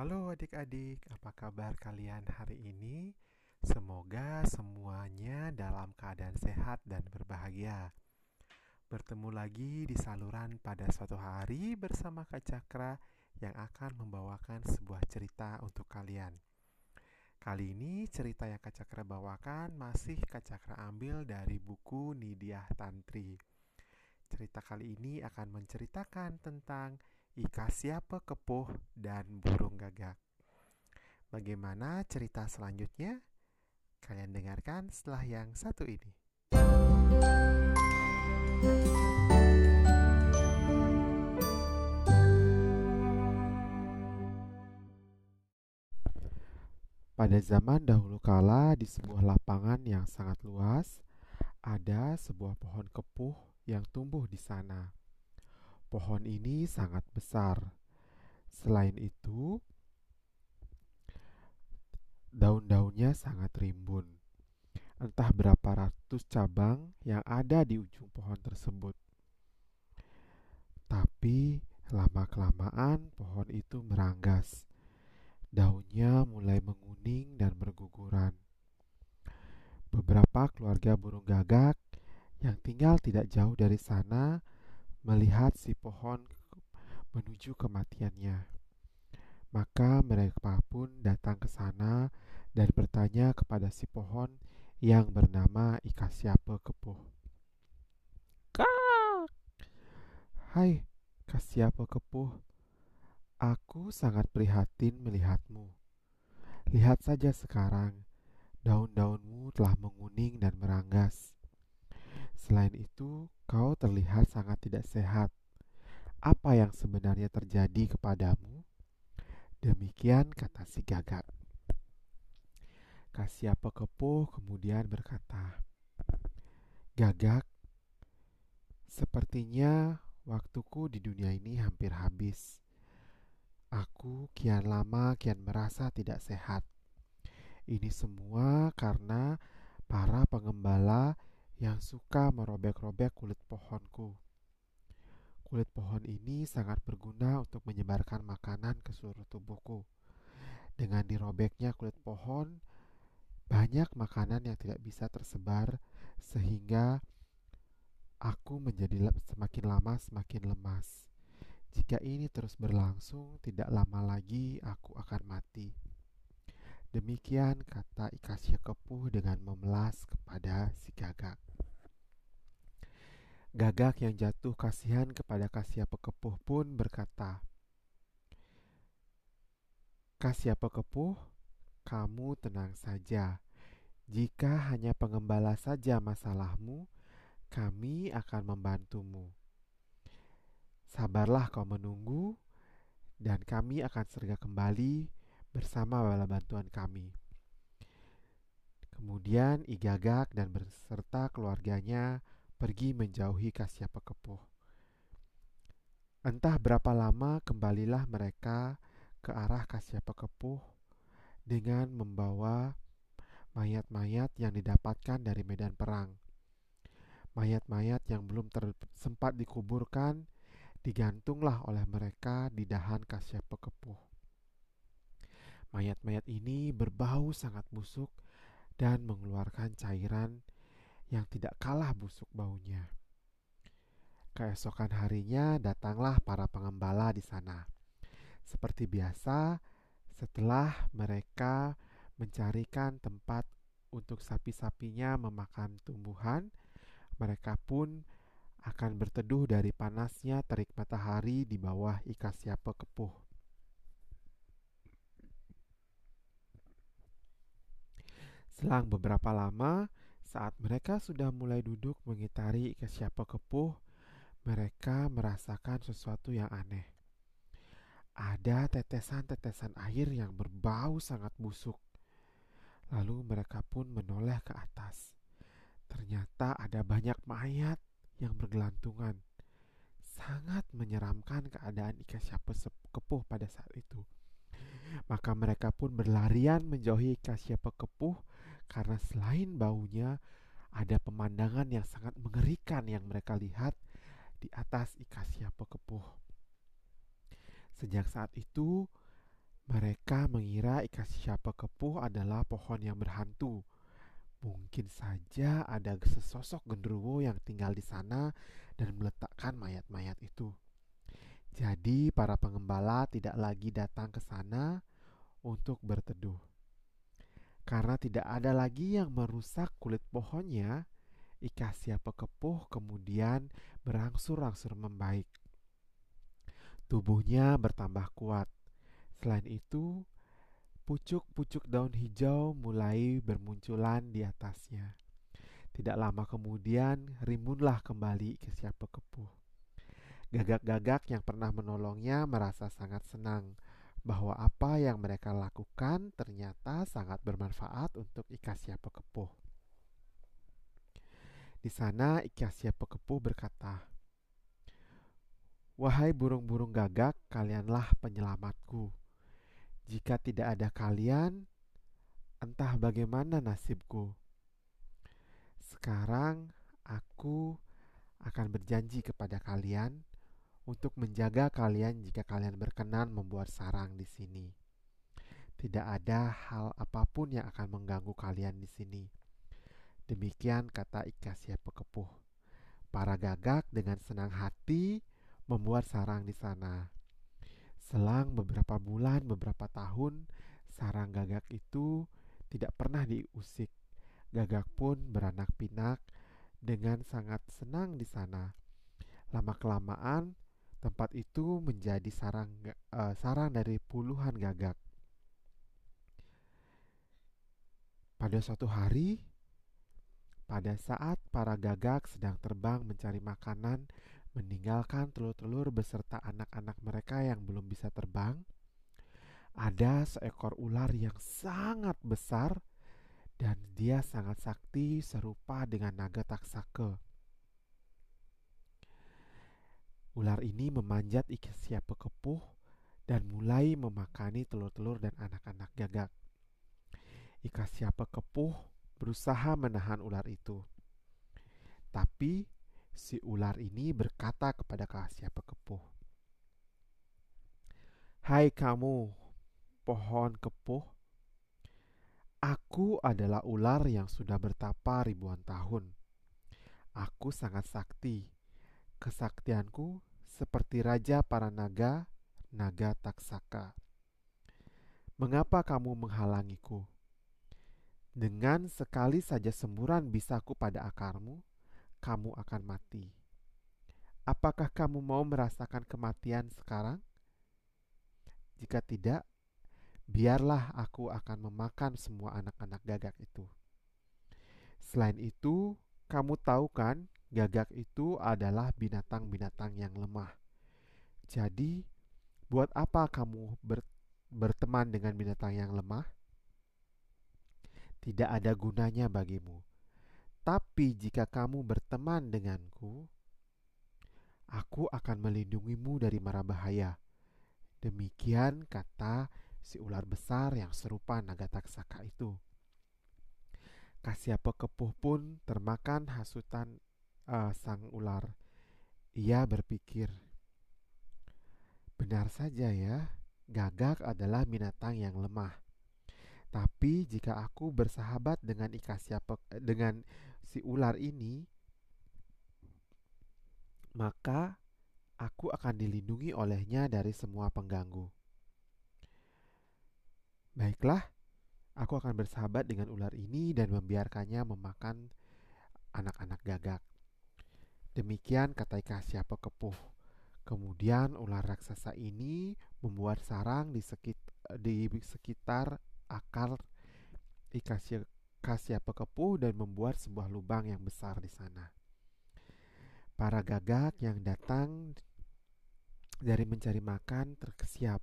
Halo adik-adik, apa kabar kalian hari ini? Semoga semuanya dalam keadaan sehat dan berbahagia. Bertemu lagi di saluran pada suatu hari bersama Kak Cakra yang akan membawakan sebuah cerita untuk kalian. Kali ini cerita yang Kak Cakra bawakan masih Kak Cakra ambil dari buku Nidiah Tantri. Cerita kali ini akan menceritakan tentang Ika siapa kepuh dan burung gagak. Bagaimana cerita selanjutnya? Kalian dengarkan setelah yang satu ini. Pada zaman dahulu kala di sebuah lapangan yang sangat luas, ada sebuah pohon kepuh yang tumbuh di sana. Pohon ini sangat besar. Selain itu, daun-daunnya sangat rimbun. Entah berapa ratus cabang yang ada di ujung pohon tersebut. Tapi lama-kelamaan pohon itu meranggas. Daunnya mulai menguning dan berguguran. Beberapa keluarga burung gagak yang tinggal tidak jauh dari sana melihat si pohon menuju kematiannya. Maka mereka pun datang ke sana dan bertanya kepada si pohon yang bernama Ika siapa kepuh. Kak! Hai, siapa kepuh. Aku sangat prihatin melihatmu. Lihat saja sekarang, daun-daunmu telah menguning dan meranggas. Selain itu, kau terlihat sangat tidak sehat. Apa yang sebenarnya terjadi kepadamu? Demikian kata si gagak. Kasiapa kepuh kemudian berkata, Gagak, sepertinya waktuku di dunia ini hampir habis. Aku kian lama kian merasa tidak sehat. Ini semua karena para pengembala yang suka merobek-robek kulit pohonku. Kulit pohon ini sangat berguna untuk menyebarkan makanan ke seluruh tubuhku. Dengan dirobeknya kulit pohon, banyak makanan yang tidak bisa tersebar sehingga aku menjadi semakin lama semakin lemas. Jika ini terus berlangsung, tidak lama lagi aku akan mati. Demikian kata Ikasya Kepuh dengan memelas kepada si gagak. Gagak yang jatuh kasihan kepada Kasya Pekepuh pun berkata, Kasya Pekepuh, kamu tenang saja. Jika hanya pengembala saja masalahmu, kami akan membantumu. Sabarlah kau menunggu, dan kami akan segera kembali bersama bala bantuan kami. Kemudian Igagak dan beserta keluarganya pergi menjauhi Kasyapa Kepuh. Entah berapa lama kembalilah mereka ke arah Kasyapa Kepuh dengan membawa mayat-mayat yang didapatkan dari medan perang. Mayat-mayat yang belum sempat dikuburkan digantunglah oleh mereka di dahan Kasyapa Kepuh. Mayat-mayat ini berbau sangat busuk dan mengeluarkan cairan yang tidak kalah busuk baunya. Keesokan harinya datanglah para pengembala di sana. Seperti biasa, setelah mereka mencarikan tempat untuk sapi-sapinya memakan tumbuhan, mereka pun akan berteduh dari panasnya terik matahari di bawah ikas siapa kepuh. Selang beberapa lama, saat mereka sudah mulai duduk mengitari ke siapa kepuh, mereka merasakan sesuatu yang aneh. Ada tetesan-tetesan air yang berbau sangat busuk. Lalu mereka pun menoleh ke atas. Ternyata ada banyak mayat yang bergelantungan. Sangat menyeramkan keadaan ikan siapa kepuh pada saat itu. Maka mereka pun berlarian menjauhi ikan siapa kepuh karena selain baunya, ada pemandangan yang sangat mengerikan yang mereka lihat di atas Ikasia Pekepuh. Sejak saat itu, Mereka mengira Ikasia pekepuh adalah pohon yang berhantu. Mungkin saja ada sesosok genderuwo yang tinggal di sana dan meletakkan mayat-mayat itu. Jadi, para pengembala tidak lagi datang ke sana untuk berteduh. Karena tidak ada lagi yang merusak kulit pohonnya, Ikasia pekepuh kemudian berangsur-angsur membaik. Tubuhnya bertambah kuat. Selain itu, pucuk-pucuk daun hijau mulai bermunculan di atasnya. Tidak lama kemudian, rimunlah kembali ke siapa kepuh. Gagak-gagak yang pernah menolongnya merasa sangat senang bahwa apa yang mereka lakukan ternyata sangat bermanfaat untuk Ikasia Pekepuh. Di sana Ikasia Pekepuh berkata, Wahai burung-burung gagak, kalianlah penyelamatku. Jika tidak ada kalian, entah bagaimana nasibku. Sekarang aku akan berjanji kepada kalian untuk menjaga kalian jika kalian berkenan membuat sarang di sini. Tidak ada hal apa pun yang akan mengganggu kalian di sini. Demikian kata Ikasya Pekepuh. Para gagak dengan senang hati membuat sarang di sana. Selang beberapa bulan, beberapa tahun, sarang gagak itu tidak pernah diusik. Gagak pun beranak pinak dengan sangat senang di sana. Lama-kelamaan, tempat itu menjadi sarang uh, sarang dari puluhan gagak. Pada suatu hari, pada saat para gagak sedang terbang mencari makanan meninggalkan telur-telur beserta anak-anak mereka yang belum bisa terbang, ada seekor ular yang sangat besar dan dia sangat sakti serupa dengan naga taksaka. Ular ini memanjat Ikasya pekepuh dan mulai memakani telur-telur dan anak-anak gagak. Ikasya pekepuh berusaha menahan ular itu. Tapi si ular ini berkata kepada Kasya Pekepuh, Hai kamu, pohon kepuh, aku adalah ular yang sudah bertapa ribuan tahun. Aku sangat sakti. Kesaktianku seperti raja para naga, naga taksaka. Mengapa kamu menghalangiku? Dengan sekali saja semburan bisaku pada akarmu, kamu akan mati. Apakah kamu mau merasakan kematian sekarang? Jika tidak, biarlah aku akan memakan semua anak-anak gagak itu. Selain itu, kamu tahu kan, gagak itu adalah binatang-binatang yang lemah. Jadi, buat apa kamu ber berteman dengan binatang yang lemah? Tidak ada gunanya bagimu. Tapi jika kamu berteman denganku, aku akan melindungimu dari mara bahaya. Demikian kata si ular besar yang serupa naga taksaka itu. Kasyapa kepuh pun termakan hasutan uh, sang ular. Ia berpikir, benar saja ya, gagak adalah binatang yang lemah. Tapi jika aku bersahabat dengan Ikasya dengan si ular ini, maka aku akan dilindungi olehnya dari semua pengganggu. Baiklah, aku akan bersahabat dengan ular ini dan membiarkannya memakan anak-anak gagak. Demikian kata siapa kepuh. Kemudian ular raksasa ini membuat sarang di, sekitar, di sekitar akar Ikasya Kasya pekepuh dan membuat sebuah lubang yang besar di sana. Para gagak yang datang dari mencari makan terkesiap.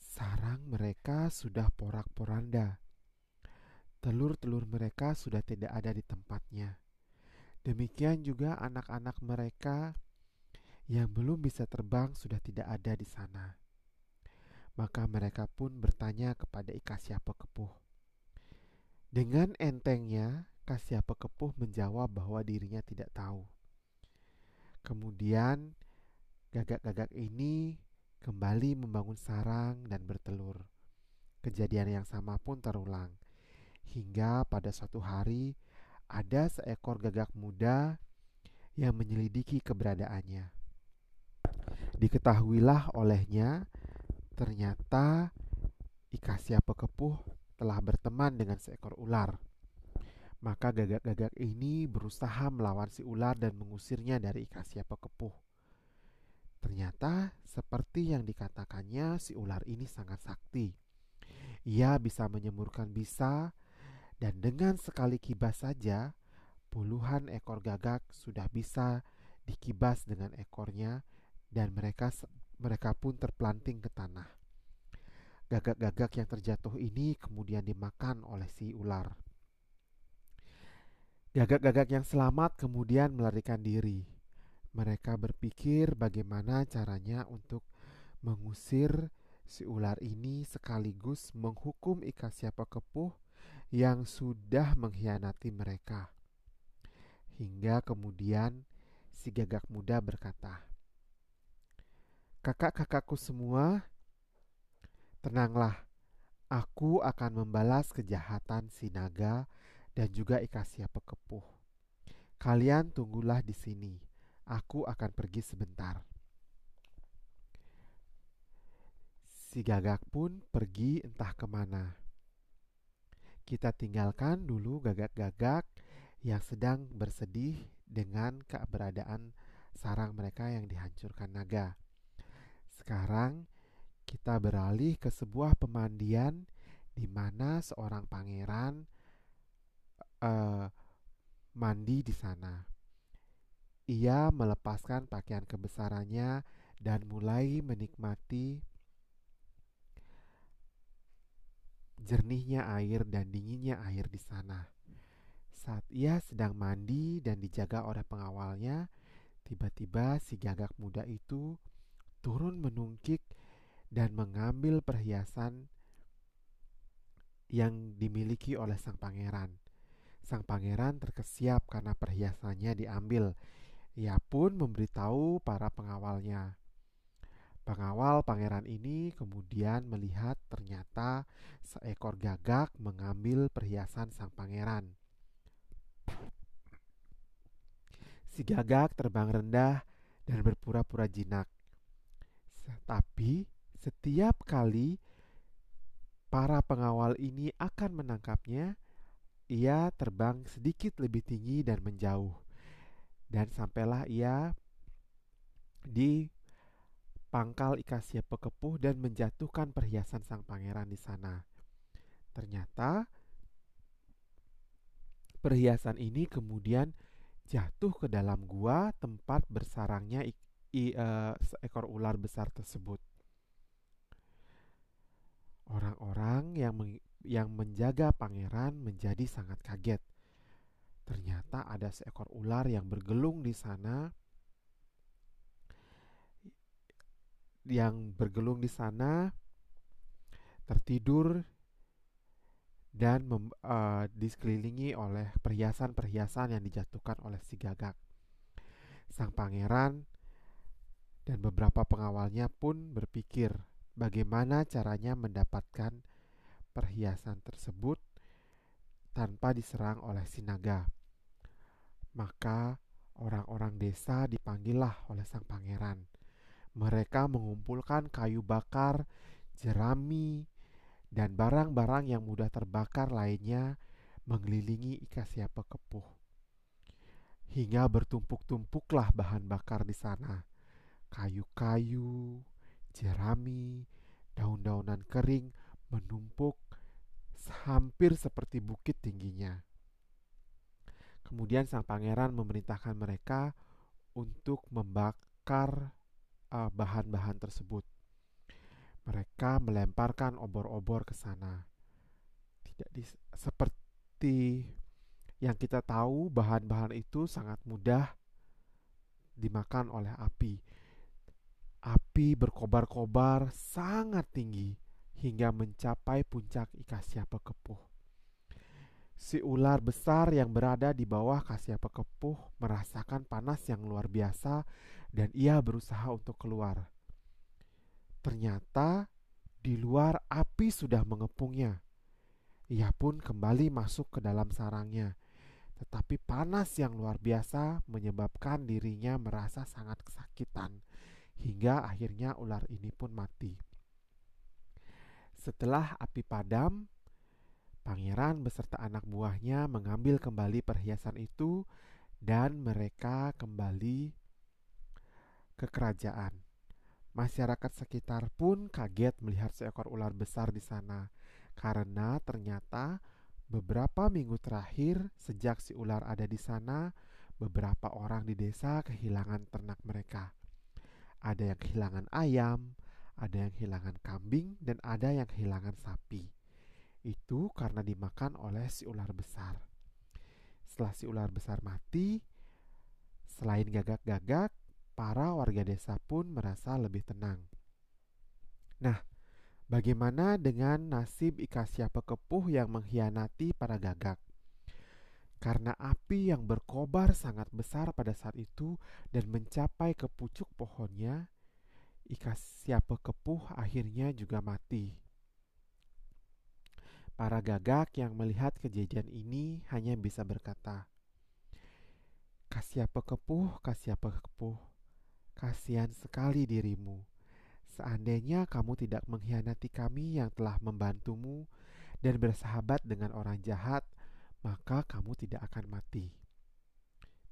Sarang mereka sudah porak-poranda. Telur-telur mereka sudah tidak ada di tempatnya. Demikian juga anak-anak mereka yang belum bisa terbang sudah tidak ada di sana. Maka mereka pun bertanya kepada Ikasya pekepuh, dengan entengnya, Kasyapa Kepuh menjawab bahwa dirinya tidak tahu. Kemudian, gagak-gagak ini kembali membangun sarang dan bertelur. Kejadian yang sama pun terulang, hingga pada suatu hari ada seekor gagak muda yang menyelidiki keberadaannya. Diketahuilah olehnya, ternyata Ikasia pekepuh telah berteman dengan seekor ular. Maka gagak-gagak ini berusaha melawan si ular dan mengusirnya dari Ikasia pekepuh. Ternyata seperti yang dikatakannya si ular ini sangat sakti. Ia bisa menyemburkan bisa dan dengan sekali kibas saja puluhan ekor gagak sudah bisa dikibas dengan ekornya dan mereka mereka pun terplanting ke tanah. Gagak-gagak yang terjatuh ini kemudian dimakan oleh si ular. Gagak-gagak yang selamat kemudian melarikan diri. Mereka berpikir bagaimana caranya untuk mengusir si ular ini sekaligus menghukum ikan siapa kepuh yang sudah mengkhianati mereka. Hingga kemudian si gagak muda berkata, "Kakak-kakakku semua, Tenanglah, aku akan membalas kejahatan si naga dan juga Ikasia pekepuh. Kalian tunggulah di sini, aku akan pergi sebentar. Si gagak pun pergi entah ke mana. Kita tinggalkan dulu gagak-gagak yang sedang bersedih dengan keberadaan sarang mereka yang dihancurkan naga. Sekarang kita beralih ke sebuah pemandian di mana seorang pangeran uh, mandi di sana. Ia melepaskan pakaian kebesarannya dan mulai menikmati jernihnya air dan dinginnya air di sana. Saat ia sedang mandi dan dijaga oleh pengawalnya, tiba-tiba si gagak muda itu turun menungkik dan mengambil perhiasan yang dimiliki oleh sang pangeran. Sang pangeran terkesiap karena perhiasannya diambil. Ia pun memberitahu para pengawalnya. Pengawal pangeran ini kemudian melihat ternyata seekor gagak mengambil perhiasan sang pangeran. Si gagak terbang rendah dan berpura-pura jinak. Tapi setiap kali para pengawal ini akan menangkapnya, ia terbang sedikit lebih tinggi dan menjauh. Dan sampailah ia di pangkal Ikasia Pekepuh dan menjatuhkan perhiasan sang pangeran di sana. Ternyata perhiasan ini kemudian jatuh ke dalam gua tempat bersarangnya i, i, uh, seekor ular besar tersebut. Orang-orang yang yang menjaga pangeran menjadi sangat kaget. Ternyata ada seekor ular yang bergelung di sana yang bergelung di sana tertidur dan mem, uh, disekelilingi oleh perhiasan-perhiasan yang dijatuhkan oleh si gagak. Sang pangeran dan beberapa pengawalnya pun berpikir bagaimana caranya mendapatkan perhiasan tersebut tanpa diserang oleh si naga. Maka orang-orang desa dipanggillah oleh sang pangeran. Mereka mengumpulkan kayu bakar, jerami, dan barang-barang yang mudah terbakar lainnya mengelilingi Ikasia Pekepuh. Hingga bertumpuk-tumpuklah bahan bakar di sana. Kayu-kayu, jerami, daun-daunan kering menumpuk hampir seperti bukit tingginya. Kemudian sang pangeran memerintahkan mereka untuk membakar bahan bahan-bahan tersebut. Mereka melemparkan obor-obor ke sana. Tidak di, seperti yang kita tahu, bahan-bahan itu sangat mudah dimakan oleh api Api berkobar-kobar sangat tinggi hingga mencapai puncak Ikasia Pekepuh. Si ular besar yang berada di bawah Kasia Pekepuh merasakan panas yang luar biasa dan ia berusaha untuk keluar. Ternyata di luar api sudah mengepungnya. Ia pun kembali masuk ke dalam sarangnya, tetapi panas yang luar biasa menyebabkan dirinya merasa sangat kesakitan, hingga akhirnya ular ini pun mati. Setelah api padam, pangeran beserta anak buahnya mengambil kembali perhiasan itu, dan mereka kembali ke kerajaan. Masyarakat sekitar pun kaget melihat seekor ular besar di sana karena ternyata beberapa minggu terakhir sejak si ular ada di sana, beberapa orang di desa kehilangan ternak mereka. Ada yang kehilangan ayam, ada yang kehilangan kambing, dan ada yang kehilangan sapi. Itu karena dimakan oleh si ular besar. Setelah si ular besar mati, selain gagak-gagak, para warga desa pun merasa lebih tenang. Nah, Bagaimana dengan nasib Ikasia pekepuh yang mengkhianati para gagak? Karena api yang berkobar sangat besar pada saat itu dan mencapai ke pucuk pohonnya, Ikasia pekepuh akhirnya juga mati. Para gagak yang melihat kejadian ini hanya bisa berkata, Kasia pekepuh, Kasia pekepuh, kasihan sekali dirimu Seandainya kamu tidak mengkhianati kami yang telah membantumu dan bersahabat dengan orang jahat, maka kamu tidak akan mati.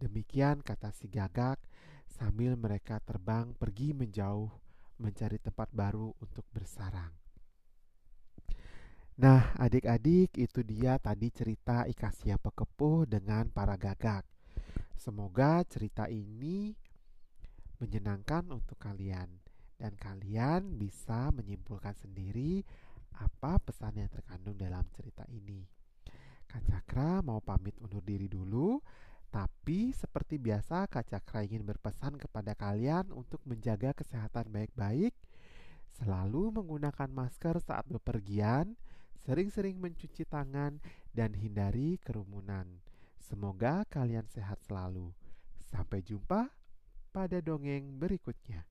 Demikian kata si gagak sambil mereka terbang pergi menjauh mencari tempat baru untuk bersarang. Nah, adik-adik, itu dia tadi cerita Ikasia Pekepuh dengan para gagak. Semoga cerita ini menyenangkan untuk kalian dan kalian bisa menyimpulkan sendiri apa pesan yang terkandung dalam cerita ini. Kak Cakra mau pamit undur diri dulu, tapi seperti biasa Kak Cakra ingin berpesan kepada kalian untuk menjaga kesehatan baik-baik, selalu menggunakan masker saat bepergian, sering-sering mencuci tangan, dan hindari kerumunan. Semoga kalian sehat selalu. Sampai jumpa pada dongeng berikutnya.